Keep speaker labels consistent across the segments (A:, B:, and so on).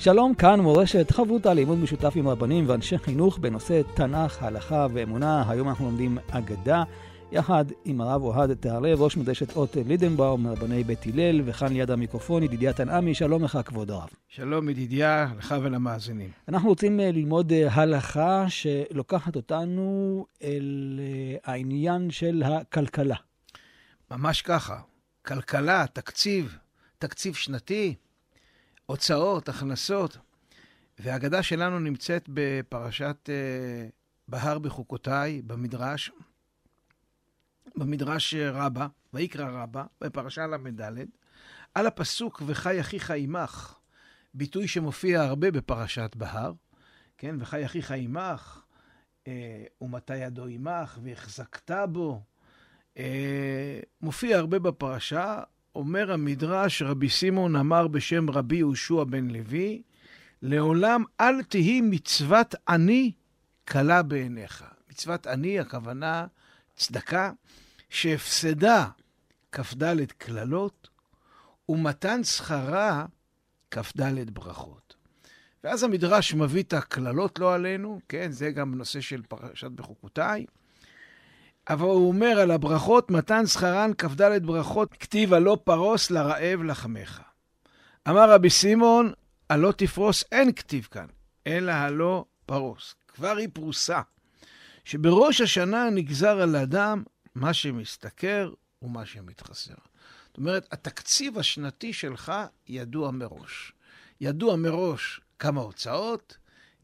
A: שלום, כאן מורשת חברותה לימוד משותף עם רבנים ואנשי חינוך בנושא תנ"ך, הלכה ואמונה. היום אנחנו לומדים אגדה, יחד עם הרב אוהד תהרלב, ראש מדרשת אות לידנבאום, מרבני בית הלל, וכאן ליד המיקרופון ידידיה תנעמי, שלום לך כבוד הרב.
B: שלום ידידיה, לך ולמאזינים.
A: אנחנו רוצים אה, ללמוד אה, הלכה שלוקחת אותנו אל אה, העניין של הכלכלה.
B: ממש ככה. כלכלה, תקציב, תקציב שנתי. הוצאות, הכנסות. והאגדה שלנו נמצאת בפרשת uh, בהר בחוקותיי, במדרש, במדרש רבה, ויקרא רבה, בפרשה ל"ד, על הפסוק וחי אחיך עמך, ביטוי שמופיע הרבה בפרשת בהר, כן, וחי אחיך עמך, אה, ומתי ידו עמך, והחזקת בו, אה, מופיע הרבה בפרשה, אומר המדרש, רבי סימון אמר בשם רבי יהושע בן לוי, לעולם אל תהי מצוות עני קלה בעיניך. מצוות עני, הכוונה צדקה, שהפסדה כ"ד קללות, ומתן שכרה כ"ד ברכות. ואז המדרש מביא את הקללות לא עלינו, כן, זה גם נושא של פרשת בחוקותיי. אבל הוא אומר על הברכות, מתן שכרן כ"ד ברכות, כתיב הלא פרוס לרעב לחמך. אמר רבי סימון, הלא תפרוס אין כתיב כאן, אלא הלא פרוס. כבר היא פרוסה. שבראש השנה נגזר על אדם מה שמשתכר ומה שמתחסר. זאת אומרת, התקציב השנתי שלך ידוע מראש. ידוע מראש כמה הוצאות,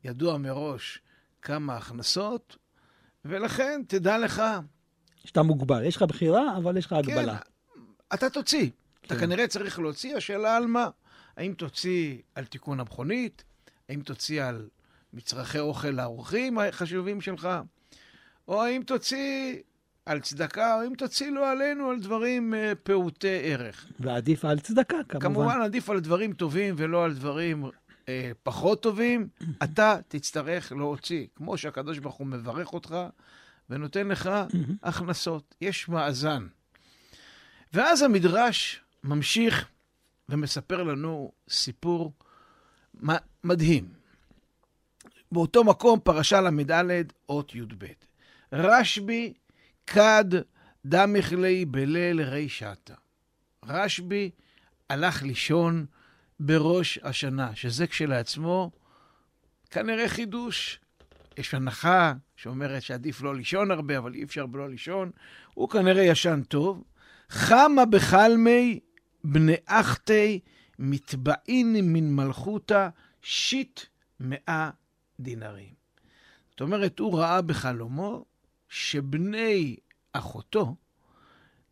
B: ידוע מראש כמה הכנסות, ולכן תדע לך
A: שאתה מוגבל. יש לך בחירה, אבל יש לך הגבלה.
B: כן, אתה תוציא. כן. אתה כנראה צריך להוציא, השאלה על מה. האם תוציא על תיקון המכונית? האם תוציא על מצרכי אוכל לאורחים החשובים שלך? או האם תוציא על צדקה, או האם תוציא לא עלינו על דברים uh, פעוטי ערך.
A: ועדיף על צדקה, כמובן.
B: כמובן, עדיף על דברים טובים ולא על דברים uh, פחות טובים. אתה תצטרך להוציא, כמו שהקדוש ברוך הוא מברך אותך, ונותן לך הכנסות. יש מאזן. ואז המדרש ממשיך ומספר לנו סיפור מדהים. באותו מקום, פרשה ל"ד, אות י"ב. רשב"י כד דמכלי בליל רי שתה. רשב"י הלך לישון בראש השנה, שזה כשלעצמו כנראה חידוש. יש הנחה שאומרת שעדיף לא לישון הרבה, אבל אי אפשר בלא לישון. הוא כנראה ישן טוב. חמה בחלמי בני אחתי מתבעין מן מלכותה שיט מאה דינרים. זאת אומרת, הוא ראה בחלומו שבני אחותו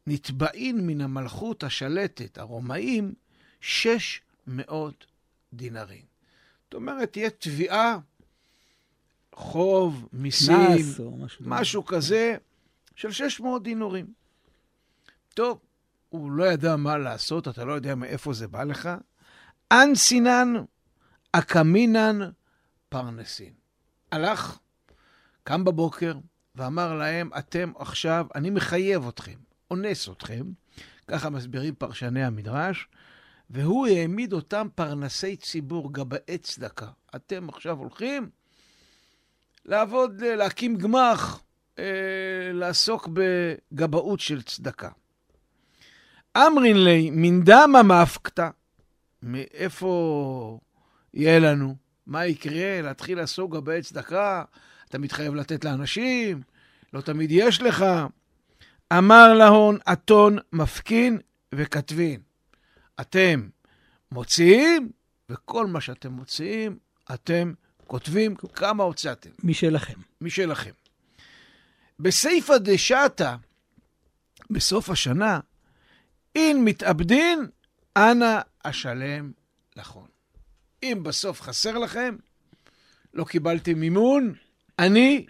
B: נתבעין מן המלכות השלטת, הרומאים, שש מאות דינרים. זאת אומרת, תהיה תביעה חוב, מיסים,
A: משהו,
B: משהו כזה, של 600 דינורים. טוב, הוא לא ידע מה לעשות, אתה לא יודע מאיפה זה בא לך. אנסינן אקמינן פרנסין. הלך, קם בבוקר ואמר להם, אתם עכשיו, אני מחייב אתכם, אונס אתכם, ככה מסבירים פרשני המדרש, והוא העמיד אותם פרנסי ציבור, גבאי צדקה. אתם עכשיו הולכים לעבוד, אה, להקים גמ"ח, אה, לעסוק בגבאות של צדקה. אמרין לי, מן דמה מאפקתא, מאיפה יהיה לנו? מה יקרה? להתחיל לעסוק גבאי צדקה? אתה מתחייב לתת לאנשים? לא תמיד יש לך. אמר להון, אתון מפקין וכתבין. אתם מוציאים, וכל מה שאתם מוציאים, אתם כותבים כמה הוצאתם.
A: משלכם.
B: משלכם. בסייפא דשתא, בסוף השנה, אין מתאבדין, אנא אשלם לכון. אם בסוף חסר לכם, לא קיבלתם מימון, אני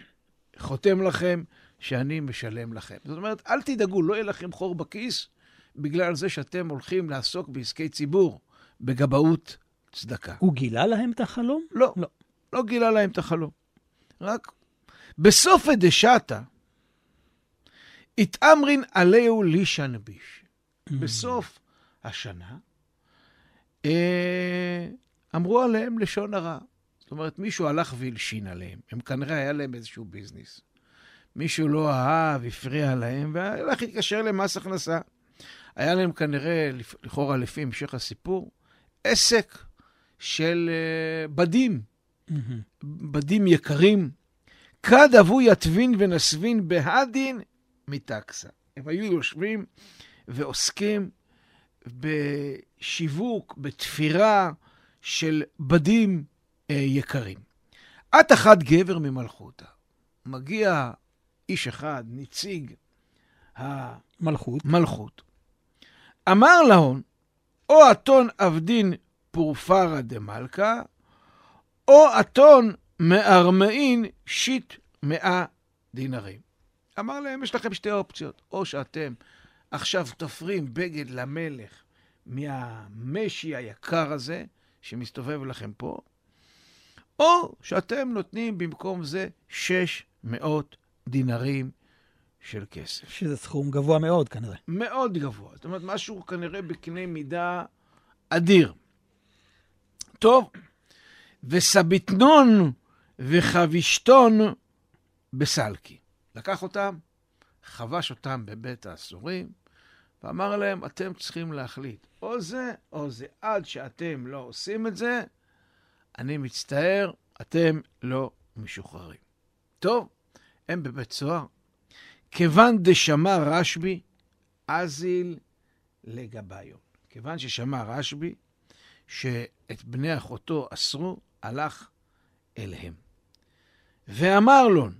B: חותם לכם שאני משלם לכם. זאת אומרת, אל תדאגו, לא יהיה לכם חור בכיס בגלל זה שאתם הולכים לעסוק בעסקי ציבור, בגבאות צדקה.
A: הוא גילה להם את החלום?
B: לא,
A: לא.
B: לא גילה להם את החלום. רק בסופא דשתא, התאמרין עליהו לישן ביש. בסוף השנה, אה, אמרו עליהם לשון הרע. זאת אומרת, מישהו הלך והלשין עליהם. הם כנראה היה להם איזשהו ביזנס. מישהו לא אהב, הפריע להם, והלך להתקשר למס הכנסה. היה להם כנראה, לכאורה לפי המשך הסיפור, עסק של uh, בדים, בדים יקרים. כד אבו יתבין ונסבין בהדין מטקסה. הם היו יושבים ועוסקים בשיווק, בתפירה של בדים אה, יקרים. את אחד גבר ממלכותה. מגיע איש אחד, נציג
A: מלכות.
B: המלכות. אמר להון, או אתון עבדין פורפרה דמלכה, או אתון מארמאין שיט מאה דינרים. אמר להם, יש לכם שתי אופציות, או שאתם עכשיו תופרים בגד למלך מהמשי היקר הזה, שמסתובב לכם פה, או שאתם נותנים במקום זה 600 דינרים של כסף.
A: שזה סכום גבוה מאוד כנראה.
B: מאוד גבוה. זאת אומרת, משהו כנראה בקנה מידה אדיר. טוב, וסביתנון וחבישתון בסלקי. לקח אותם, חבש אותם בבית האסורים, ואמר להם, אתם צריכים להחליט, או זה או זה. עד שאתם לא עושים את זה, אני מצטער, אתם לא משוחררים. טוב, הם בבית סוהר. כיוון דשמע רשב"י, אזיל לגביון. כיוון ששמע רשב"י שאת בני אחותו אסרו, הלך אליהם. ואמר לון,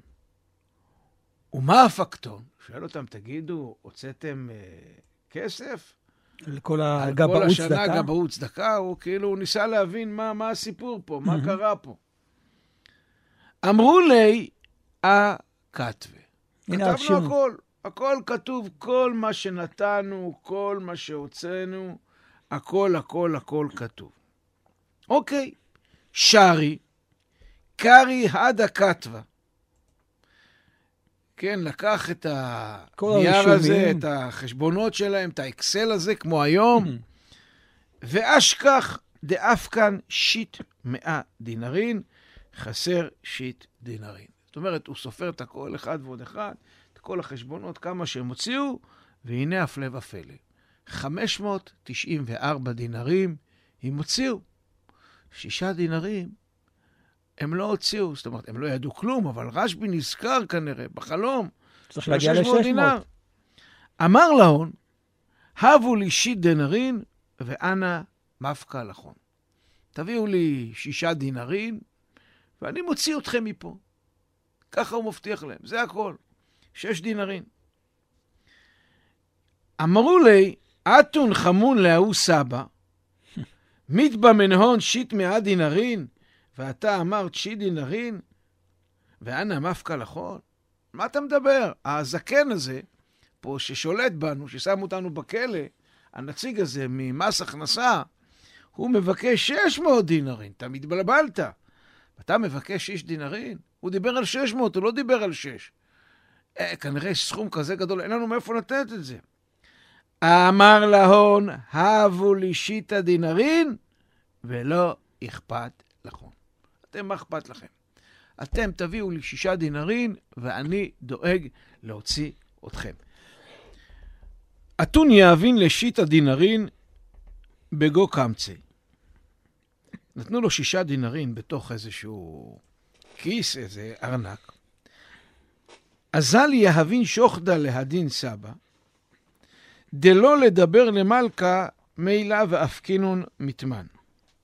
B: ומה הפקטון? שואל אותם, תגידו, הוצאתם אה, כסף?
A: לכל
B: על
A: הגבאות
B: כל השנה
A: צדקה.
B: גבאות צדקה, הוא כאילו הוא ניסה להבין מה, מה הסיפור פה, מה. קרה פה. אמרו לי, אה כתבה. כתבנו
A: השיר.
B: הכל, הכל כתוב, כל מה שנתנו, כל מה שהוצאנו, הכל, הכל, הכל כתוב. אוקיי, שרי, קרי הדה כתבה. כן, לקח את הנייר הזה. את החשבונות שלהם, את האקסל הזה, כמו היום, ואשכח דאף כאן שיט מאה דינרין, חסר שיט דינרין. זאת אומרת, הוא סופר את הכל אחד ועוד אחד, את כל החשבונות, כמה שהם הוציאו, והנה הפלא ופלא. 594 דינרים הם הוציאו. שישה דינרים הם לא הוציאו, זאת אומרת, הם לא ידעו כלום, אבל רשב"י נזכר כנראה בחלום.
A: צריך להגיע
B: ה-600 דינר.
A: ל-600.
B: אמר להון, הבו לי שיט דינרין, ואנא מפקא לחון. תביאו לי שישה דינרים, ואני מוציא אתכם מפה. ככה הוא מבטיח להם, זה הכל. שש דינרים. אמרו לי, אתון חמון להוא סבא, מתבא מנהון שיט מאה דינרין, ואתה אמרת שיט דינרין, ואנא מפקא לחון? מה אתה מדבר? הזקן הזה, פה ששולט בנו, ששם אותנו בכלא, הנציג הזה ממס הכנסה, הוא מבקש 600 דינרים, אתה מתבלבלת. אתה מבקש 6 דינרים? הוא דיבר על 600, הוא לא דיבר על 6. אה, כנראה סכום כזה גדול, אין לנו מאיפה לתת את זה. אמר להון, הבו לי שיטה דינרין, ולא אכפת לכם. אתם, מה אכפת לכם? אתם תביאו לי שישה דינרין, ואני דואג להוציא אתכם. אתון יאבין לשיטה דינרין בגו קמצי. נתנו לו שישה דינרין בתוך איזשהו כיס, איזה ארנק. אזל יהבין שוחדה להדין סבא, דלא לדבר למלכה מילא ואפקינון מתמן.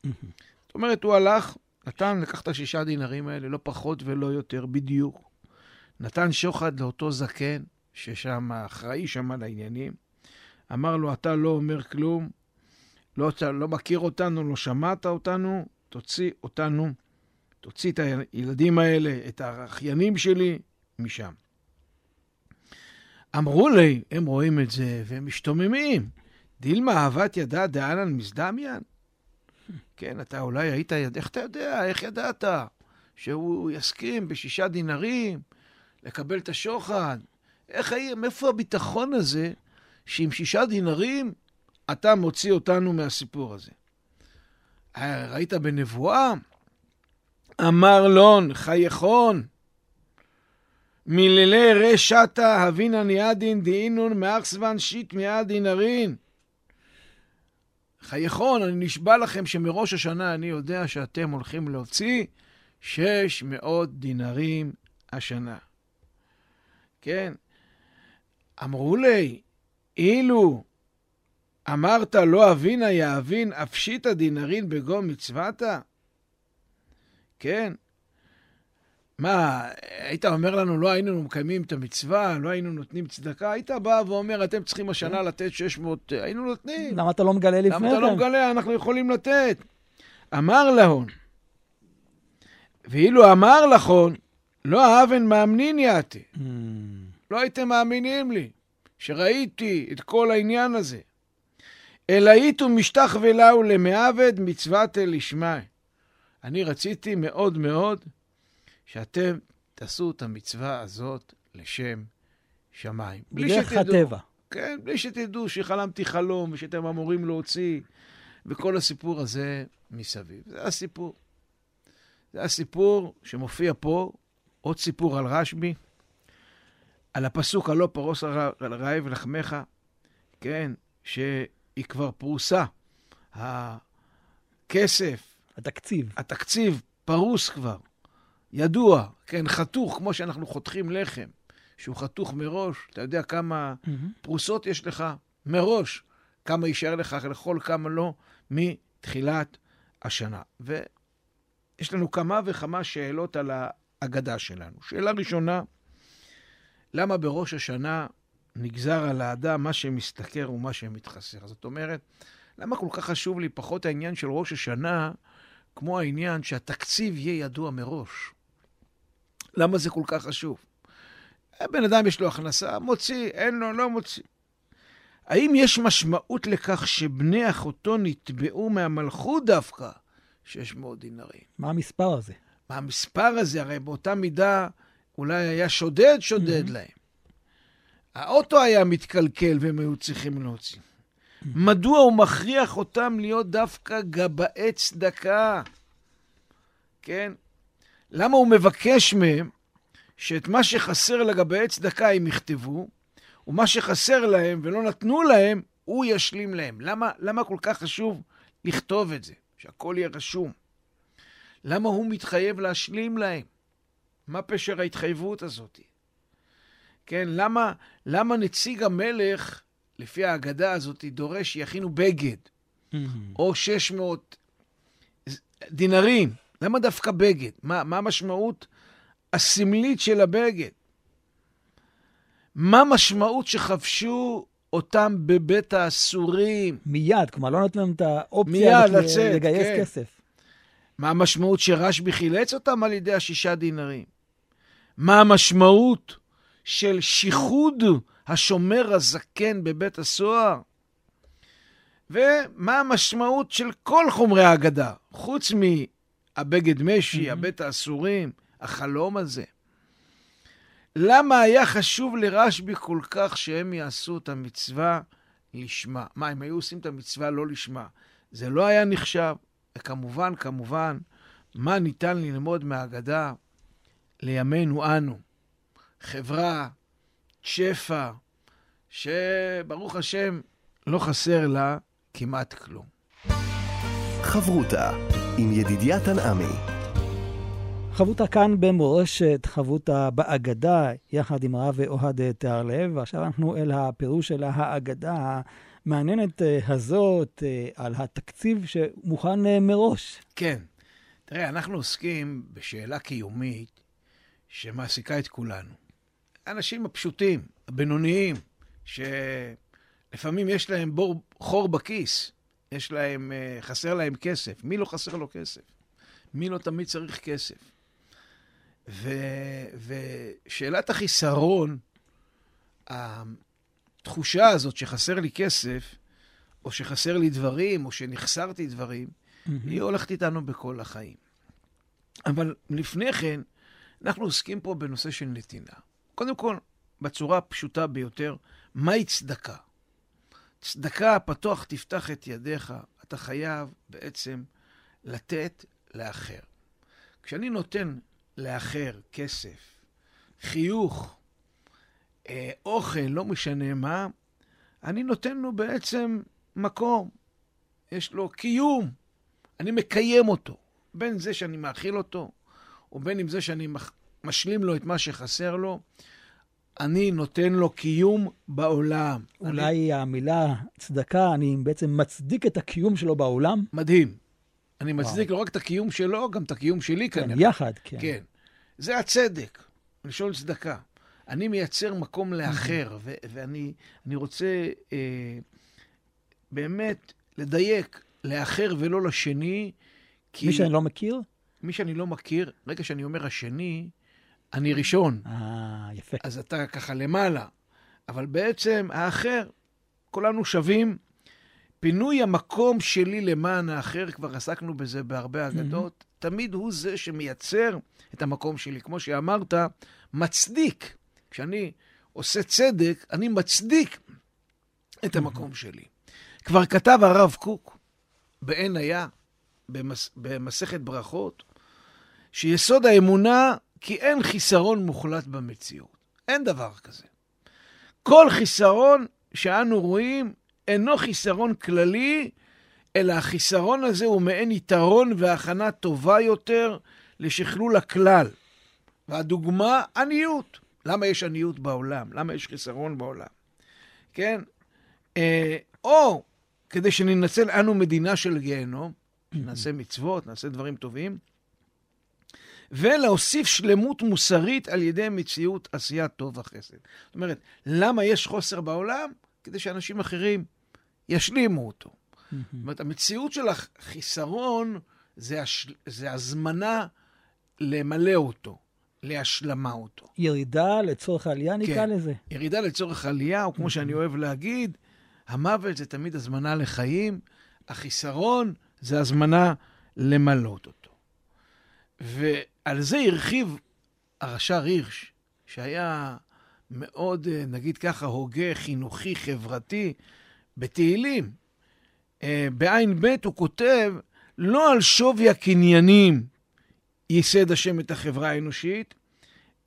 B: זאת אומרת, הוא הלך, נתן, לקח את השישה דינרים האלה, לא פחות ולא יותר, בדיוק. נתן שוחד לאותו זקן, ששם אחראי שם על העניינים. אמר לו, אתה לא אומר כלום, לא, אתה לא מכיר אותנו, לא שמעת אותנו, תוציא אותנו תוציא את הילדים האלה, את האחיינים שלי, משם. אמרו לי, הם רואים את זה והם משתוממים. דילמה אהבת ידע דאנן מזדמיין? כן, אתה אולי היית, איך אתה יודע, איך ידעת שהוא יסכים בשישה דינרים לקבל את השוחד? איך, מאיפה הביטחון הזה שעם שישה דינרים אתה מוציא אותנו מהסיפור הזה? ראית בנבואה? אמר לון, חייכון, מלילי רשתה הבינה ניאדין דאינון מאחסבן שיט מיד דינרין. חייכון, אני נשבע לכם שמראש השנה אני יודע שאתם הולכים להוציא 600 דינרים השנה. כן? אמרו לי, אילו אמרת לא אבינה יאבין אפשיתא דינרין בגו מצוותה? כן? מה, היית אומר לנו, לא היינו מקיימים את המצווה, לא היינו נותנים צדקה? היית בא ואומר, אתם צריכים השנה כן. לתת 600, היינו נותנים.
A: למה אתה לא מגלה לפני כן?
B: למה אתה לא מגלה? אנחנו יכולים לתת. אמר להון, ואילו אמר לכון, לא אבן מאמנין יעתי. Mm. לא הייתם מאמינים לי, שראיתי את כל העניין הזה. אלא איתו משתח ולאו למעבד מצוות אל ישמעי. אני רציתי מאוד מאוד שאתם תעשו את המצווה הזאת לשם שמיים.
A: בדרך הטבע.
B: כן, בלי שתדעו שחלמתי חלום ושאתם אמורים להוציא, וכל הסיפור הזה מסביב. זה הסיפור. זה הסיפור שמופיע פה, עוד סיפור על רשב"י, על הפסוק הלא פרוס על רעב לחמך, כן, שהיא כבר פרוסה. הכסף,
A: התקציב.
B: התקציב פרוס כבר. ידוע, כן, חתוך, כמו שאנחנו חותכים לחם, שהוא חתוך מראש, אתה יודע כמה mm-hmm. פרוסות יש לך מראש, כמה יישאר לך לאכול, כמה לא, מתחילת השנה. ויש לנו כמה וכמה שאלות על ההגדה שלנו. שאלה ראשונה, למה בראש השנה נגזר על האדם מה שמשתכר ומה שמתחסר? זאת אומרת, למה כל כך חשוב לי פחות העניין של ראש השנה, כמו העניין שהתקציב יהיה ידוע מראש? למה זה כל כך חשוב? בן אדם יש לו הכנסה, מוציא, אין לו, לא מוציא. האם יש משמעות לכך שבני אחותו נתבעו מהמלכות דווקא 600 דינרים?
A: מה המספר הזה?
B: מה המספר הזה? הרי באותה מידה אולי היה שודד שודד mm-hmm. להם. האוטו היה מתקלקל והם היו צריכים להוציא. Mm-hmm. מדוע הוא מכריח אותם להיות דווקא גבאי צדקה? כן? למה הוא מבקש מהם שאת מה שחסר לגבי צדקה הם יכתבו, ומה שחסר להם ולא נתנו להם, הוא ישלים להם. למה, למה כל כך חשוב לכתוב את זה, שהכל יהיה רשום? למה הוא מתחייב להשלים להם? מה פשר ההתחייבות הזאת? כן, למה, למה נציג המלך, לפי ההגדה הזאת, דורש שיכינו בגד, mm-hmm. או 600 דינרים? למה דווקא בגד? מה, מה המשמעות הסמלית של הבגד? מה המשמעות שחבשו אותם בבית האסורים?
A: מיד, כלומר, לא נותנים להם את האופציה
B: מיד לצאת,
A: לגייס כן. כסף.
B: מה המשמעות שרשב"י חילץ אותם על ידי השישה דינרים? מה המשמעות של שיחוד השומר הזקן בבית הסוהר? ומה המשמעות של כל חומרי ההגדה, חוץ הבגד משי, mm-hmm. הבית האסורים, החלום הזה. למה היה חשוב לרשב"י כל כך שהם יעשו את המצווה לשמה? מה, הם היו עושים את המצווה לא לשמה? זה לא היה נחשב. וכמובן, כמובן, מה ניתן ללמוד מהאגדה לימינו אנו? חברה, שפע, שברוך השם לא חסר לה כמעט כלום.
C: חברותה עם ידידיה תנעמי.
A: חבותה כאן במורשת, חבותה באגדה, יחד עם הרב אוהד תיארלב, ועכשיו אנחנו אל הפירוש של האגדה המעניינת אה, הזאת אה, על התקציב שמוכן אה, מראש.
B: כן. תראה, אנחנו עוסקים בשאלה קיומית שמעסיקה את כולנו. האנשים הפשוטים, הבינוניים, שלפעמים יש להם בור, חור בכיס, יש להם, חסר להם כסף. מי לא חסר לו כסף? מי לא תמיד צריך כסף? ו, ושאלת החיסרון, התחושה הזאת שחסר לי כסף, או שחסר לי דברים, או שנחסרתי דברים, mm-hmm. היא הולכת איתנו בכל החיים. אבל לפני כן, אנחנו עוסקים פה בנושא של נתינה. קודם כל, בצורה הפשוטה ביותר, מהי צדקה? צדקה, פתוח תפתח את ידיך, אתה חייב בעצם לתת לאחר. כשאני נותן לאחר כסף, חיוך, אה, אוכל, לא משנה מה, אני נותן לו בעצם מקום. יש לו קיום. אני מקיים אותו. בין זה שאני מאכיל אותו, ובין עם זה שאני משלים לו את מה שחסר לו, אני נותן לו קיום בעולם.
A: אולי אני... המילה צדקה, אני בעצם מצדיק את הקיום שלו בעולם?
B: מדהים. אני מצדיק וואו. לא רק את הקיום שלו, גם את הקיום שלי
A: כן,
B: כנראה.
A: יחד, כן.
B: כן. זה הצדק, לשאול צדקה. אני מייצר מקום לאחר, ו- ואני רוצה אה, באמת לדייק לאחר ולא לשני,
A: כי... מי שאני לא מכיר?
B: מי שאני לא מכיר, רגע שאני אומר השני, אני ראשון.
A: אה, יפה.
B: אז אתה ככה למעלה. אבל בעצם האחר, כולנו שווים. פינוי המקום שלי למען האחר, כבר עסקנו בזה בהרבה אגדות, mm-hmm. תמיד הוא זה שמייצר את המקום שלי. כמו שאמרת, מצדיק. כשאני עושה צדק, אני מצדיק את המקום mm-hmm. שלי. כבר כתב הרב קוק בעין היה, במס, במסכת ברכות, שיסוד האמונה כי אין חיסרון מוחלט במציאות. אין דבר כזה. כל חיסרון שאנו רואים אינו חיסרון כללי, אלא החיסרון הזה הוא מעין יתרון והכנה טובה יותר לשכלול הכלל. והדוגמה, עניות. למה יש עניות בעולם? למה יש חיסרון בעולם? כן? אה, או כדי שננצל אנו מדינה של גיהנום, נעשה מצוות, נעשה דברים טובים, ולהוסיף שלמות מוסרית על ידי מציאות עשיית טוב וחסד. זאת אומרת, למה יש חוסר בעולם? כדי שאנשים אחרים ישלימו אותו. זאת אומרת, המציאות של החיסרון זה, הש... זה הזמנה למלא אותו, להשלמה אותו.
A: ירידה לצורך העלייה, נקרא כן. לזה.
B: ירידה לצורך עלייה, או כמו שאני אוהב להגיד, המוות זה תמיד הזמנה לחיים, החיסרון זה הזמנה למלות אותו. ועל זה הרחיב הרש"ר הירש, שהיה מאוד, אה, נגיד ככה, הוגה, חינוכי, חברתי, בתהילים. אה, בעין ב' הוא כותב, לא על שווי הקניינים ייסד השם את החברה האנושית,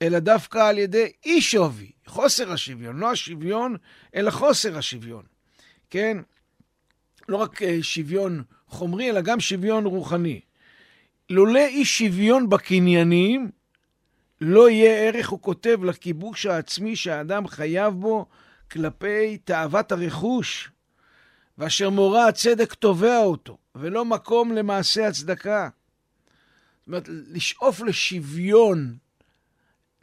B: אלא דווקא על ידי אי שווי, חוסר השוויון, לא השוויון, אלא חוסר השוויון. כן? לא רק אה, שוויון חומרי, אלא גם שוויון רוחני. לולא אי שוויון בקניינים, לא יהיה ערך, הוא כותב, לכיבוש העצמי שהאדם חייב בו כלפי תאוות הרכוש, ואשר מורא הצדק תובע אותו, ולא מקום למעשה הצדקה. זאת אומרת, לשאוף לשוויון,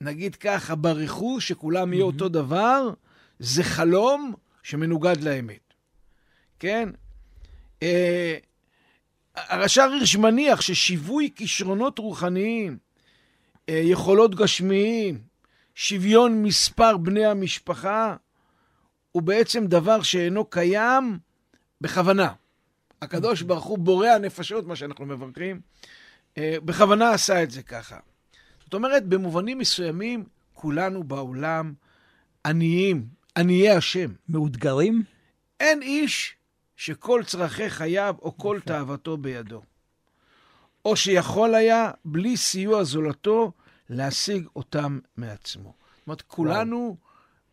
B: נגיד ככה, ברכוש, שכולם יהיו אותו דבר, זה חלום שמנוגד לאמת. כן? אה, הרש"ר הירש מניח ששיווי כישרונות רוחניים, אה, יכולות גשמיים, שוויון מספר בני המשפחה, הוא בעצם דבר שאינו קיים בכוונה. הקדוש ברוך הוא בורא הנפשות, מה שאנחנו מברכים, אה, בכוונה עשה את זה ככה. זאת אומרת, במובנים מסוימים, כולנו בעולם עניים, עניי השם.
A: מאותגרים?
B: אין איש שכל צרכי חייו או כל תאוותו בידו. או שיכול היה, בלי סיוע זולתו, להשיג אותם מעצמו. זאת אומרת, כולנו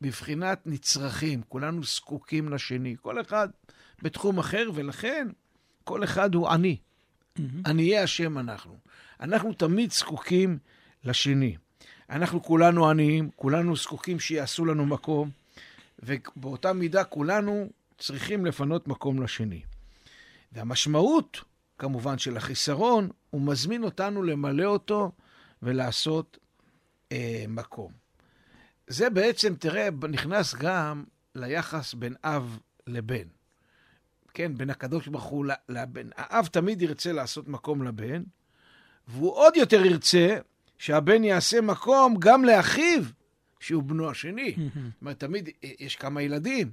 B: בבחינת נצרכים, כולנו זקוקים לשני, כל אחד בתחום אחר, ולכן כל אחד הוא עני. עניי השם אנחנו. אנחנו תמיד זקוקים לשני. אנחנו כולנו עניים, כולנו זקוקים שיעשו לנו מקום, ובאותה מידה כולנו צריכים לפנות מקום לשני. והמשמעות, כמובן, של החיסרון, הוא מזמין אותנו למלא אותו ולעשות אה, מקום. זה בעצם, תראה, נכנס גם ליחס בין אב לבן. כן, בין הקדוש ברוך הוא לבן. האב תמיד ירצה לעשות מקום לבן, והוא עוד יותר ירצה שהבן יעשה מקום גם לאחיו, שהוא בנו השני. זאת אומרת, תמיד יש כמה ילדים.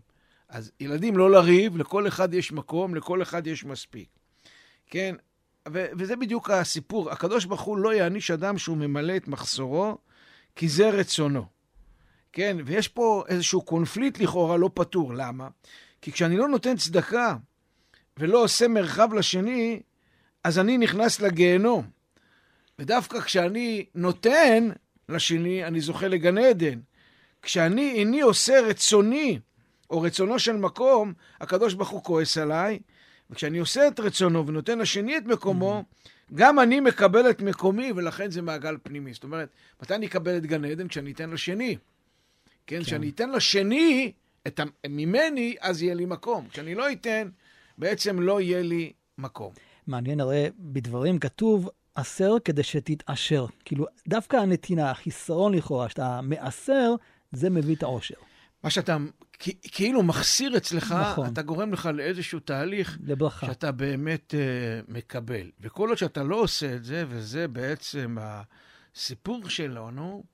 B: אז ילדים לא לריב, לכל אחד יש מקום, לכל אחד יש מספיק. כן? ו- וזה בדיוק הסיפור. הקדוש ברוך הוא לא יעניש אדם שהוא ממלא את מחסורו, כי זה רצונו. כן? ויש פה איזשהו קונפליט לכאורה לא פתור. למה? כי כשאני לא נותן צדקה ולא עושה מרחב לשני, אז אני נכנס לגיהנום. ודווקא כשאני נותן לשני, אני זוכה לגן עדן. כשאני איני עושה רצוני, או רצונו של מקום, הקדוש ברוך הוא כועס עליי, וכשאני עושה את רצונו ונותן לשני את מקומו, גם אני מקבל את מקומי, ולכן זה מעגל פנימי. זאת אומרת, מתי אני אקבל את גן עדן? כשאני אתן לשני. כן, כשאני אתן לשני את. ממני, אז יהיה לי מקום. כשאני לא אתן, בעצם לא יהיה לי מקום.
A: מעניין, הרי בדברים כתוב, עשר כדי שתתעשר. כאילו, דווקא הנתינה, החיסרון לכאורה, שאתה מעשר, זה מביא את העושר.
B: מה שאתה כאילו מחסיר אצלך,
A: נכון.
B: אתה גורם לך לאיזשהו תהליך
A: לברכה.
B: שאתה באמת uh, מקבל. וכל עוד שאתה לא עושה את זה, וזה בעצם הסיפור שלנו,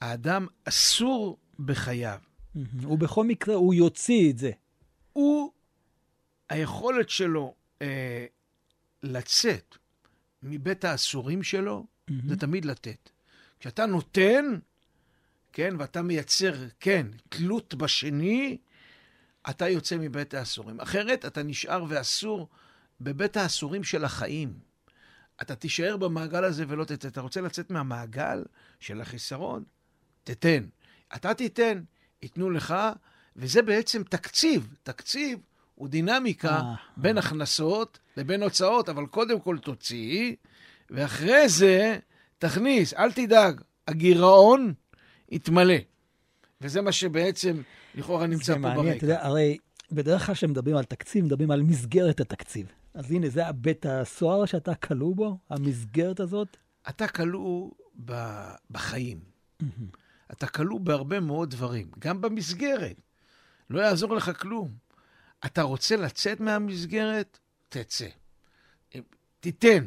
B: האדם אסור בחייו.
A: ובכל מקרה הוא יוציא את זה.
B: הוא, היכולת שלו אה, לצאת מבית האסורים שלו. זה תמיד לתת. כשאתה נותן, כן, ואתה מייצר, כן, תלות בשני, אתה יוצא מבית האסורים. אחרת אתה נשאר ואסור בבית האסורים של החיים. אתה תישאר במעגל הזה ולא תצא. אתה רוצה לצאת מהמעגל של החיסרון? תתן. אתה תיתן, ייתנו לך, וזה בעצם תקציב. תקציב הוא דינמיקה
A: אה,
B: בין הכנסות לבין הוצאות, אבל קודם כל תוציא, ואחרי זה תכניס. אל תדאג, הגירעון יתמלא. וזה מה שבעצם לכאורה נמצא
A: זה
B: פה
A: מעניין,
B: ברקע.
A: אתה יודע, הרי בדרך כלל כשמדברים על תקציב, מדברים על מסגרת התקציב. אז הנה, זה הבית הסוהר שאתה כלוא בו, המסגרת הזאת.
B: אתה כלוא ב- בחיים. אתה כלוא בהרבה מאוד דברים, גם במסגרת. לא יעזור לך כלום. אתה רוצה לצאת מהמסגרת? תצא. תיתן.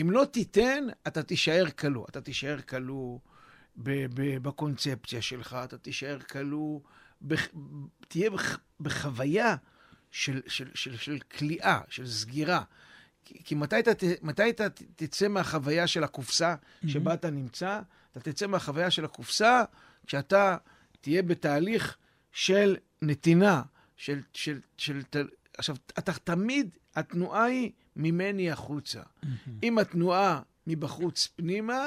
B: אם לא תיתן, אתה תישאר כלוא. אתה תישאר כלוא בקונספציה שלך, אתה תישאר כלוא, בח- תהיה בח- בחוויה של, של, של, של כליאה, של סגירה. כי, כי מתי אתה, מתי אתה תצא מהחוויה של הקופסה שבה אתה נמצא? אתה תצא מהחוויה של הקופסה כשאתה תהיה בתהליך של נתינה, של... של, של, של עכשיו, אתה תמיד, התנועה היא ממני החוצה. אם התנועה מבחוץ פנימה,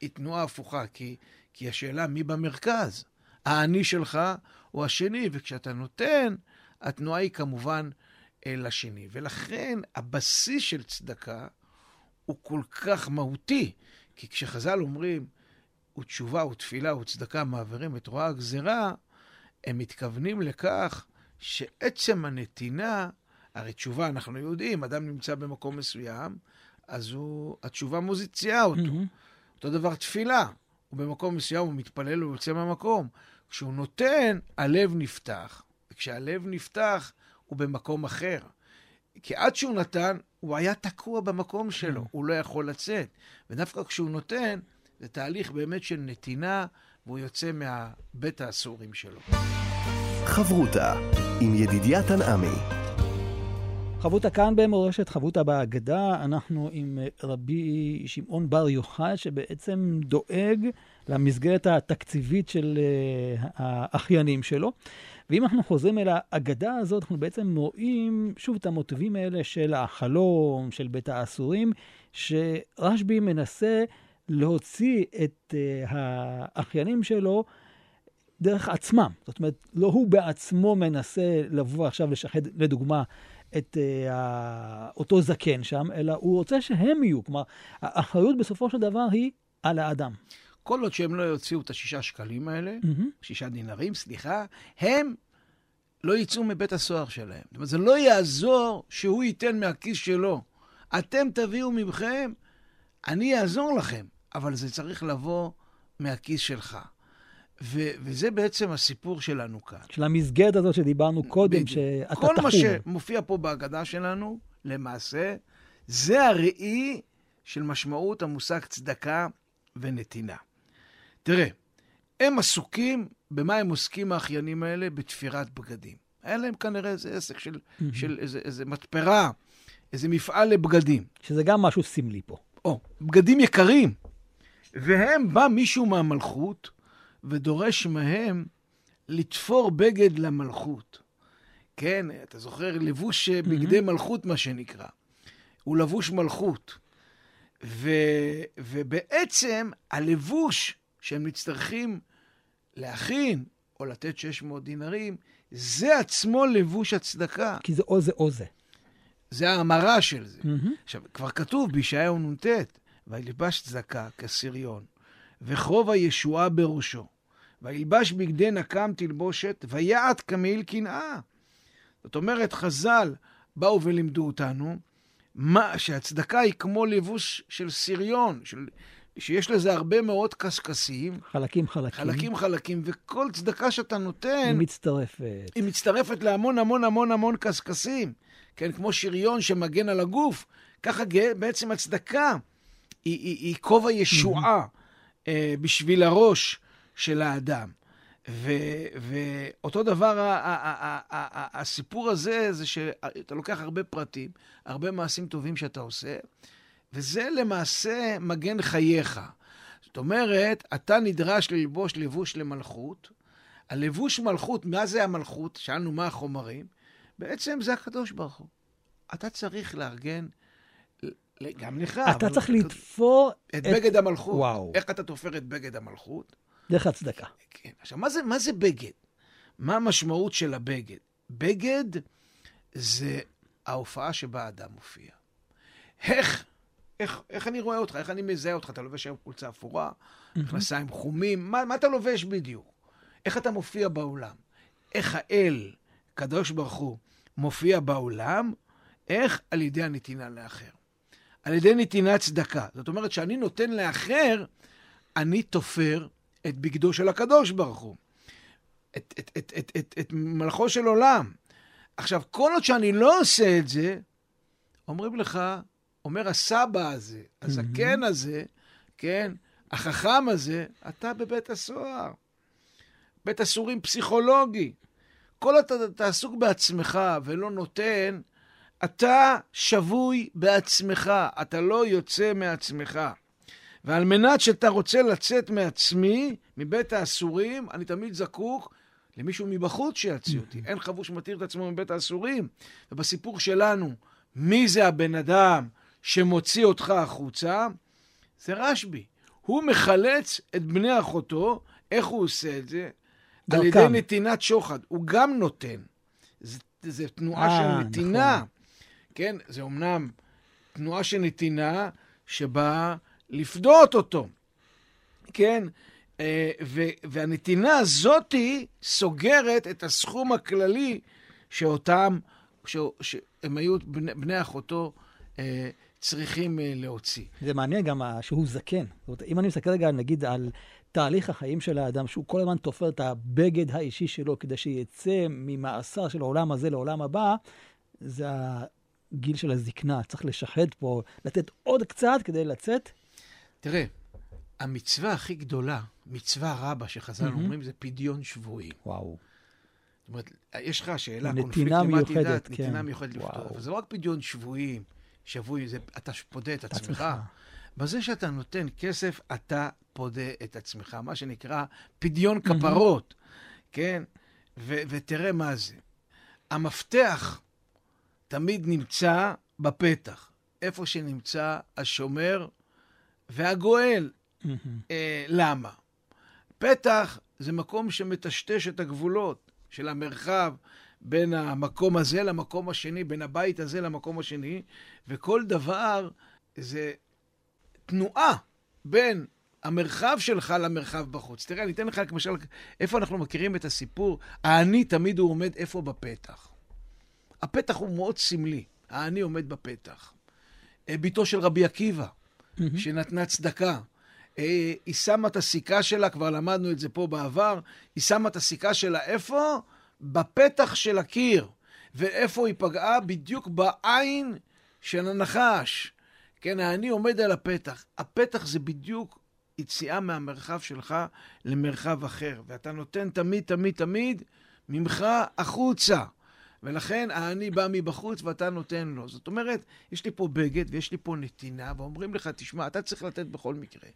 B: היא תנועה הפוכה, כי, כי השאלה מי במרכז, האני שלך או השני, וכשאתה נותן, התנועה היא כמובן אה, לשני. ולכן הבסיס של צדקה הוא כל כך מהותי, כי כשחז"ל אומרים, ותשובה ותפילה וצדקה מעבירים את רוע הגזירה, הם מתכוונים לכך שעצם הנתינה, הרי תשובה, אנחנו יודעים, אדם נמצא במקום מסוים, אז הוא, התשובה מוזיציעה אותו.
A: מהמם.
B: אותו דבר תפילה. הוא במקום מסוים, הוא מתפלל, הוא יוצא מהמקום. כשהוא נותן, הלב נפתח. וכשהלב נפתח, הוא במקום אחר. כי עד שהוא נתן, הוא היה תקוע במקום שלו, הוא לא יכול לצאת. ודווקא כשהוא נותן, זה תהליך באמת של נתינה, והוא יוצא מהבית האסורים שלו.
C: חברותה עם ידידיה תנעמי.
A: חבותה כאן במורשת, חבותה בהגדה. אנחנו עם אה, רבי שמעון בר יוחאי, שבעצם דואג למסגרת התקציבית של אה, האחיינים שלו. ואם אנחנו חוזרים אל האגדה הזאת, אנחנו בעצם רואים שוב את המוטיבים האלה של החלום, של בית האסורים, שרשב"י מנסה להוציא את אה, האחיינים שלו דרך עצמם. זאת אומרת, לא הוא בעצמו מנסה לבוא עכשיו לשחד, לדוגמה, את uh, אותו זקן שם, אלא הוא רוצה שהם יהיו. כלומר, האחריות בסופו של דבר היא על האדם.
B: כל עוד שהם לא יוציאו את השישה שקלים האלה,
A: מהמם.
B: שישה דינרים, סליחה, הם לא יצאו מבית הסוהר שלהם. זאת אומרת, זה לא יעזור שהוא ייתן מהכיס שלו. אתם תביאו מכם, אני אעזור לכם, אבל זה צריך לבוא מהכיס שלך. ו- וזה בעצם הסיפור שלנו כאן.
A: של המסגרת הזאת שדיברנו קודם,
B: בדיוק.
A: שאתה
B: כל מה
A: תחום.
B: שמופיע פה בהגדה שלנו, למעשה, זה הראי של משמעות המושג צדקה ונתינה. תראה, הם עסוקים, במה הם עוסקים האחיינים האלה? בתפירת בגדים. היה להם כנראה איזה עסק של, mm-hmm. של איזה, איזה מתפרה, איזה מפעל לבגדים.
A: שזה גם משהו סמלי פה.
B: או, בגדים יקרים. והם, בא מישהו מהמלכות ודורש מהם לתפור בגד למלכות. כן, אתה זוכר, לבוש mm-hmm. בגדי מלכות, מה שנקרא. הוא לבוש מלכות. ו, ובעצם הלבוש שהם מצטרכים להכין או לתת 600 דינרים, זה עצמו לבוש הצדקה.
A: כי זה או זה או זה.
B: זה ההמרה של זה. Mm-hmm. עכשיו, כבר כתוב בישעיהו נ"ט, וילבש צדקה כסריון, וחוב הישועה בראשו, וילבש בגדי נקם תלבושת, ויעט כמעיל קנאה. זאת אומרת, חז"ל באו ולימדו אותנו מה, שהצדקה היא כמו לבוש של סריון, של, שיש לזה הרבה מאוד קשקשים.
A: חלקים חלקים.
B: חלקים חלקים, וכל צדקה שאתה נותן...
A: היא מצטרפת.
B: היא מצטרפת להמון המון המון המון קשקשים. כן, כמו שריון שמגן על הגוף, ככה בעצם הצדקה היא, היא, היא כובע ישועה אה, בשביל הראש של האדם. ואותו דבר, הסיפור הזה, זה שאתה לוקח הרבה פרטים, הרבה מעשים טובים שאתה עושה, וזה למעשה מגן חייך. זאת אומרת, אתה נדרש ללבוש לבוש למלכות. הלבוש מלכות, מה זה המלכות? שאלנו מה החומרים. בעצם זה הקדוש ברוך הוא. אתה צריך לארגן, גם לך.
A: אתה צריך לתפור
B: את... את בגד המלכות. וואו. איך אתה תופר את בגד המלכות?
A: דרך הצדקה.
B: כן. עכשיו, מה זה, מה זה בגד? מה המשמעות של הבגד? בגד זה ההופעה שבה האדם מופיע. איך, איך, איך אני רואה אותך? איך אני מזהה אותך? אתה לובש היום חולצה אפורה, מכנסיים חומים, מה, מה אתה לובש בדיוק? איך אתה מופיע בעולם? איך האל, קדוש ברוך הוא, מופיע בעולם? איך? על ידי הנתינה לאחר. על ידי נתינת צדקה. זאת אומרת, שאני נותן לאחר, אני תופר את בגדו של הקדוש ברוך הוא. את, את, את, את, את, את מלכו של עולם. עכשיו, כל עוד שאני לא עושה את זה, אומרים לך, אומר הסבא הזה, הזקן הזה, כן, החכם הזה, אתה בבית הסוהר. בית אסורים פסיכולוגי. כל עוד אתה עסוק בעצמך ולא נותן, אתה שבוי בעצמך, אתה לא יוצא מעצמך. ועל מנת שאתה רוצה לצאת מעצמי, מבית האסורים, אני תמיד זקוק למישהו מבחוץ שיציע אותי. אין חבוש מתיר את עצמו מבית האסורים. ובסיפור שלנו, מי זה הבן אדם שמוציא אותך החוצה? זה רשב"י. הוא מחלץ את בני אחותו, איך הוא עושה את זה? דרכם. על ידי נתינת שוחד. הוא גם נותן. זו תנועה 아, של אה, נתינה. נכון. כן, זה אומנם תנועה של נתינה שבאה לפדות אותו, כן? אה, והנתינה הזאתי סוגרת את הסכום הכללי שאותם, שהם היו בני, בני אחותו אה, צריכים אה, להוציא.
A: זה מעניין גם שהוא זקן. זאת אומרת, אם אני מסתכל רגע, נגיד, על תהליך החיים של האדם, שהוא כל הזמן תופר את הבגד האישי שלו כדי שיצא ממאסר של העולם הזה לעולם הבא, זה הגיל של הזקנה. צריך לשחד פה, לתת עוד קצת כדי לצאת.
B: תראה, המצווה הכי גדולה, מצווה רבה שחז"ל mm-hmm. אומרים, זה פדיון שבויים.
A: וואו.
B: זאת אומרת, יש לך שאלה,
A: קונפליקט דת,
B: כן. נתינה מיוחדת לפתור. אבל זה לא רק פדיון שבויים, שבוי, זה, אתה פודה את עצמך. בזה שאתה נותן כסף, אתה פודה את עצמך, מה שנקרא פדיון כפרות. כן? ו- ותראה מה זה. המפתח תמיד נמצא בפתח, איפה שנמצא השומר והגואל. Mm-hmm. אה, למה? פתח זה מקום שמטשטש את הגבולות של המרחב בין המקום הזה למקום השני, בין הבית הזה למקום השני, וכל דבר זה תנועה בין המרחב שלך למרחב בחוץ. תראה, אני אתן לך למשל, איפה אנחנו מכירים את הסיפור? האני תמיד הוא עומד איפה בפתח. הפתח הוא מאוד סמלי, האני עומד בפתח. אה, ביתו של רבי עקיבא, mm-hmm. שנתנה צדקה. אה, היא שמה את הסיכה שלה, כבר למדנו את זה פה בעבר, היא שמה את הסיכה שלה איפה? בפתח של הקיר. ואיפה היא פגעה? בדיוק בעין של הנחש. כן, האני עומד על הפתח. הפתח זה בדיוק יציאה מהמרחב שלך למרחב אחר, ואתה נותן תמיד, תמיד, תמיד ממך החוצה. ולכן האני בא מבחוץ ואתה נותן לו. זאת אומרת, יש לי פה בגד ויש לי פה נתינה, ואומרים לך, תשמע, אתה צריך לתת בכל מקרה.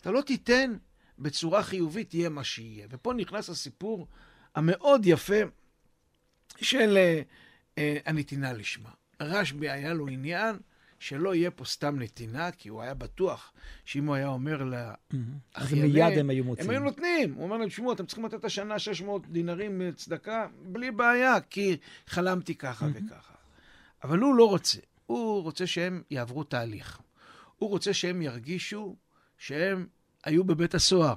B: אתה לא תיתן בצורה חיובית, יהיה מה שיהיה. ופה נכנס הסיפור המאוד יפה של uh, uh, הנתינה לשמה. רשב"י היה לו עניין שלא יהיה פה סתם נתינה, כי הוא היה בטוח שאם הוא היה אומר לאחיינים...
A: אז מיד הם היו מוצאים.
B: הם היו נותנים. הוא אומר להם, תשמעו, אתם צריכים לתת השנה 600 דינרים צדקה, בלי בעיה, כי חלמתי ככה וככה. אבל הוא לא רוצה. הוא רוצה שהם יעברו תהליך. הוא רוצה שהם ירגישו שהם היו בבית הסוהר,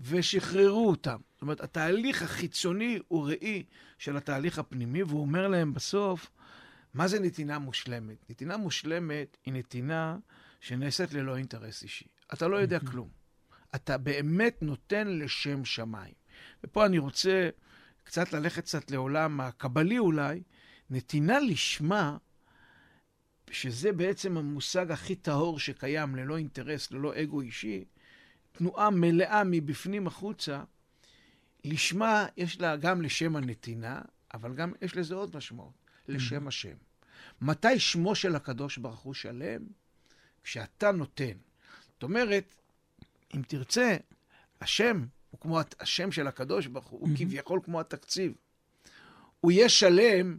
B: ושחררו אותם. זאת אומרת, התהליך החיצוני הוא ראי של התהליך הפנימי, והוא אומר להם בסוף, מה זה נתינה מושלמת? נתינה מושלמת היא נתינה שנעשית ללא אינטרס אישי. אתה לא יודע כלום. אתה באמת נותן לשם שמיים. ופה אני רוצה קצת ללכת קצת לעולם הקבלי אולי. נתינה לשמה, שזה בעצם המושג הכי טהור שקיים, ללא אינטרס, ללא אגו אישי, תנועה מלאה מבפנים החוצה, לשמה יש לה גם לשם הנתינה, אבל גם יש לזה עוד משמעות. לשם השם. מתי שמו של הקדוש ברוך הוא שלם? כשאתה נותן. זאת אומרת, אם תרצה, השם הוא כמו השם של הקדוש ברוך הוא, הוא כביכול כמו התקציב. הוא יהיה שלם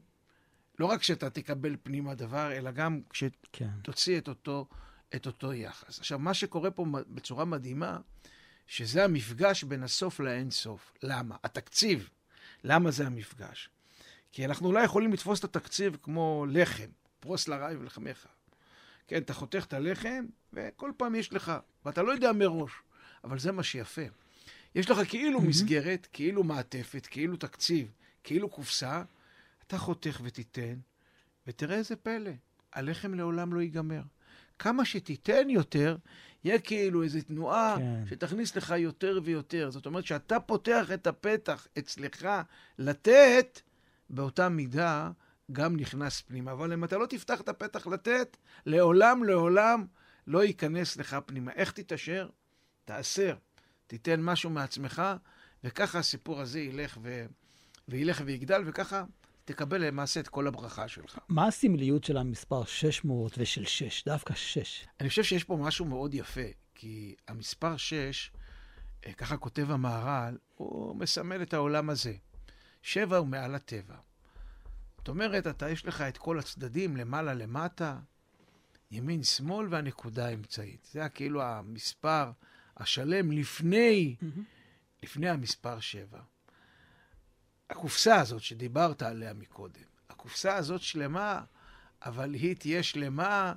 B: לא רק כשאתה תקבל פנימה דבר, אלא גם כשתוציא כן. את אותו, את אותו יחס. עכשיו, מה שקורה פה בצורה מדהימה, שזה המפגש בין הסוף לאין סוף. למה? התקציב. למה זה המפגש? כי אנחנו אולי יכולים לתפוס את התקציב כמו לחם, פרוס לרעי ולחמך. כן, אתה חותך את הלחם, וכל פעם יש לך, ואתה לא יודע מראש, אבל זה מה שיפה. יש לך כאילו. מסגרת, כאילו מעטפת, כאילו תקציב, כאילו קופסה, אתה חותך ותיתן, ותראה איזה פלא, הלחם לעולם לא ייגמר. כמה שתיתן יותר, יהיה כאילו איזו תנועה כן. שתכניס לך יותר ויותר. זאת אומרת, כשאתה פותח את הפתח אצלך לתת, באותה מידה גם נכנס פנימה. אבל אם אתה לא תפתח את הפתח לתת, לעולם לעולם לא ייכנס לך פנימה. איך תתעשר? תעשר. תיתן משהו מעצמך, וככה הסיפור הזה ילך, ו... וילך ויגדל, וככה תקבל למעשה את כל הברכה שלך.
A: מה הסמליות של המספר 600 ושל 6? דווקא 6.
B: אני חושב שיש פה משהו מאוד יפה, כי המספר 6, אה, ככה כותב המהר"ל, הוא מסמל את העולם הזה. שבע הוא מעל הטבע. זאת אומרת, אתה, יש לך את כל הצדדים, למעלה, למטה, ימין, שמאל והנקודה האמצעית. זה כאילו המספר השלם לפני. לפני המספר שבע. הקופסה הזאת שדיברת עליה מקודם, הקופסה הזאת שלמה, אבל היא תהיה שלמה,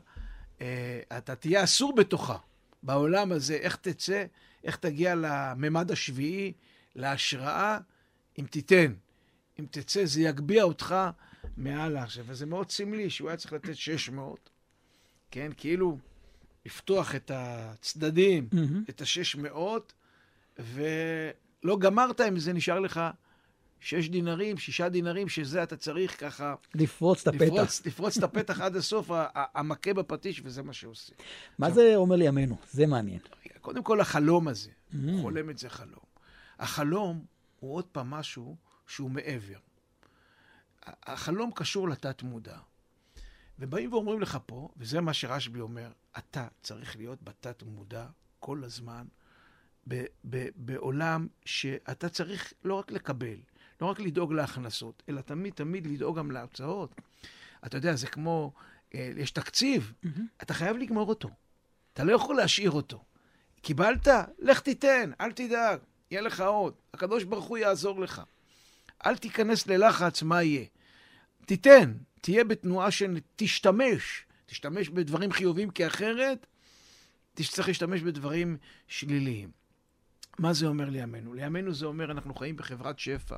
B: אה, אתה תהיה אסור בתוכה. בעולם הזה, איך תצא, איך תגיע לממד השביעי, להשראה, אם תיתן. אם תצא, זה יגביה אותך מעל עכשיו. וזה מאוד סמלי שהוא היה צריך לתת 600, כן? כאילו לפתוח את הצדדים, mm-hmm. את ה-600, ולא גמרת עם זה, נשאר לך שש דינרים, שישה דינרים, שזה אתה צריך ככה...
A: לפרוץ את הפתח.
B: לפרוץ, לפרוץ את הפתח עד הסוף, המכה בפטיש, וזה מה שעושה.
A: מה עכשיו, זה אומר לימינו? זה מעניין.
B: קודם כל, החלום הזה, mm-hmm. חולם את זה חלום. החלום הוא עוד פעם משהו שהוא מעבר. החלום קשור לתת-מודע. ובאים ואומרים לך פה, וזה מה שרשב"י אומר, אתה צריך להיות בתת-מודע כל הזמן, ב- ב- בעולם שאתה צריך לא רק לקבל, לא רק לדאוג להכנסות, אלא תמיד תמיד לדאוג גם להוצאות. אתה יודע, זה כמו, אה, יש תקציב, mm-hmm. אתה חייב לגמור אותו. אתה לא יכול להשאיר אותו. קיבלת? לך תיתן, אל תדאג, יהיה לך עוד. הקדוש ברוך הוא יעזור לך. אל תיכנס ללחץ, מה יהיה. תיתן, תהיה בתנועה של תשתמש, בדברים חיוביים, כי אחרת תצטרך להשתמש בדברים שליליים. מה זה אומר לימינו? לימינו זה אומר, אנחנו חיים בחברת שפע.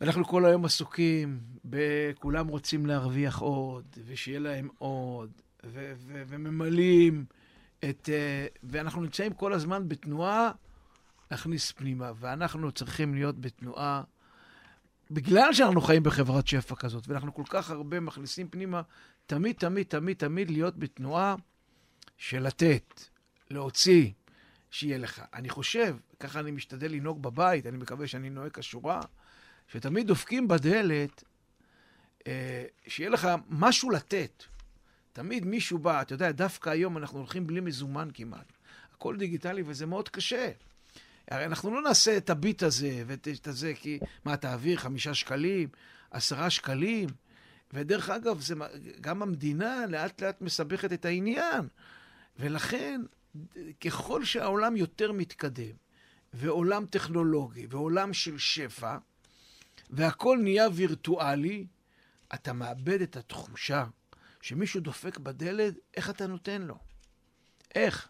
B: ואנחנו כל היום עסוקים בכולם רוצים להרוויח עוד, ושיהיה להם עוד, ו- ו- וממלאים את... Uh, ואנחנו נמצאים כל הזמן בתנועה להכניס פנימה, ואנחנו צריכים להיות בתנועה, בגלל שאנחנו חיים בחברת שפע כזאת, ואנחנו כל כך הרבה מכניסים פנימה, תמיד, תמיד, תמיד, תמיד להיות בתנועה של לתת, להוציא, שיהיה לך. אני חושב, ככה אני משתדל לנהוג בבית, אני מקווה שאני נוהג כשורה, שתמיד דופקים בדלת, אה, שיהיה לך משהו לתת. תמיד מישהו בא, אתה יודע, דווקא היום אנחנו הולכים בלי מזומן כמעט. הכל דיגיטלי וזה מאוד קשה. הרי אנחנו לא נעשה את הביט הזה ואת הזה, כי מה, תעביר חמישה שקלים, עשרה שקלים? ודרך אגב, זה, גם המדינה לאט לאט מסבכת את העניין. ולכן, ככל שהעולם יותר מתקדם, ועולם טכנולוגי, ועולם של שפע, והכל נהיה וירטואלי, אתה מאבד את התחושה שמישהו דופק בדלת, איך אתה נותן לו? איך?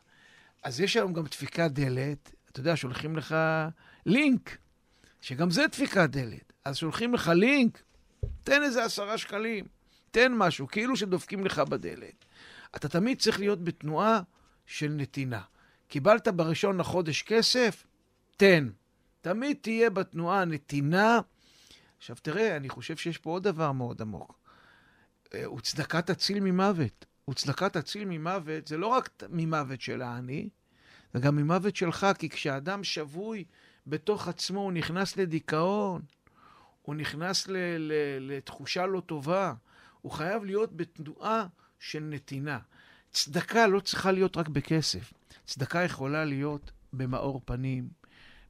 B: אז יש היום גם דפיקת דלת, אתה יודע, שולחים לך לינק, שגם זה דפיקת דלת. אז שולחים לך לינק, תן איזה עשרה שקלים, תן משהו, כאילו שדופקים לך בדלת. אתה תמיד צריך להיות בתנועה של נתינה. קיבלת בראשון לחודש כסף, תן. תמיד תהיה בתנועה נתינה. עכשיו תראה, אני חושב שיש פה עוד דבר מאוד עמוק. אה, וצדקה תציל ממוות. וצדקה תציל ממוות, זה לא רק ממוות של העני, זה גם ממוות שלך, כי כשאדם שבוי בתוך עצמו, הוא נכנס לדיכאון, הוא נכנס ל- ל- לתחושה לא טובה. הוא חייב להיות בתנועה של נתינה. צדקה לא צריכה להיות רק בכסף. צדקה יכולה להיות במאור פנים,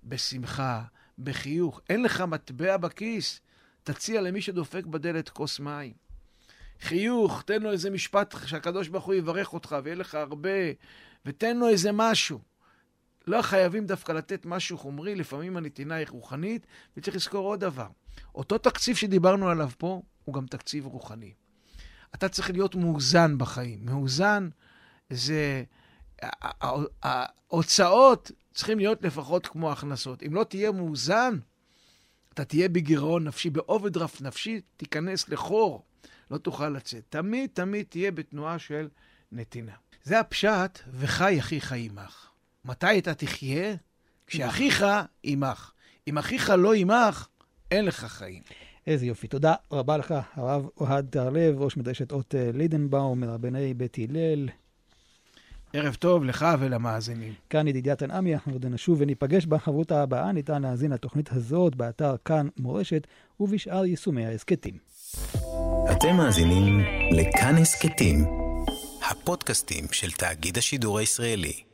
B: בשמחה, בחיוך. אין לך מטבע בכיס, תציע למי שדופק בדלת כוס מים. חיוך, תן לו איזה משפט שהקדוש ברוך הוא יברך אותך ויהיה לך הרבה, ותן לו איזה משהו. לא חייבים דווקא לתת משהו חומרי, לפעמים הנתינה היא רוחנית, וצריך לזכור עוד דבר. אותו תקציב שדיברנו עליו פה, הוא גם תקציב רוחני. אתה צריך להיות מאוזן בחיים. מאוזן זה... ההוצאות צריכים להיות לפחות כמו הכנסות. אם לא תהיה מאוזן, אתה תהיה בגירעון נפשי, באוברדרפט נפשי, תיכנס לחור, לא תוכל לצאת. תמיד תמיד תהיה בתנועה של נתינה. זה הפשט, וחי אחיך עמך. מתי אתה תחיה? כשאחיך עמך. אם אחיך לא עמך, אין לך חיים.
A: איזה יופי. תודה רבה לך, הרב אוהד תהרלב, ראש מדרשת אות אה, לידנבאום, מרבני בית הלל.
B: ערב טוב לך ולמאזינים.
A: כאן ידידיה תנעמי, אנחנו עוד נשוב וניפגש בחברות הבאה. ניתן להאזין לתוכנית הזאת באתר כאן מורשת ובשאר יישומי ההסכתים.
D: אתם מאזינים לכאן הסכתים, הפודקאסטים של תאגיד השידור הישראלי.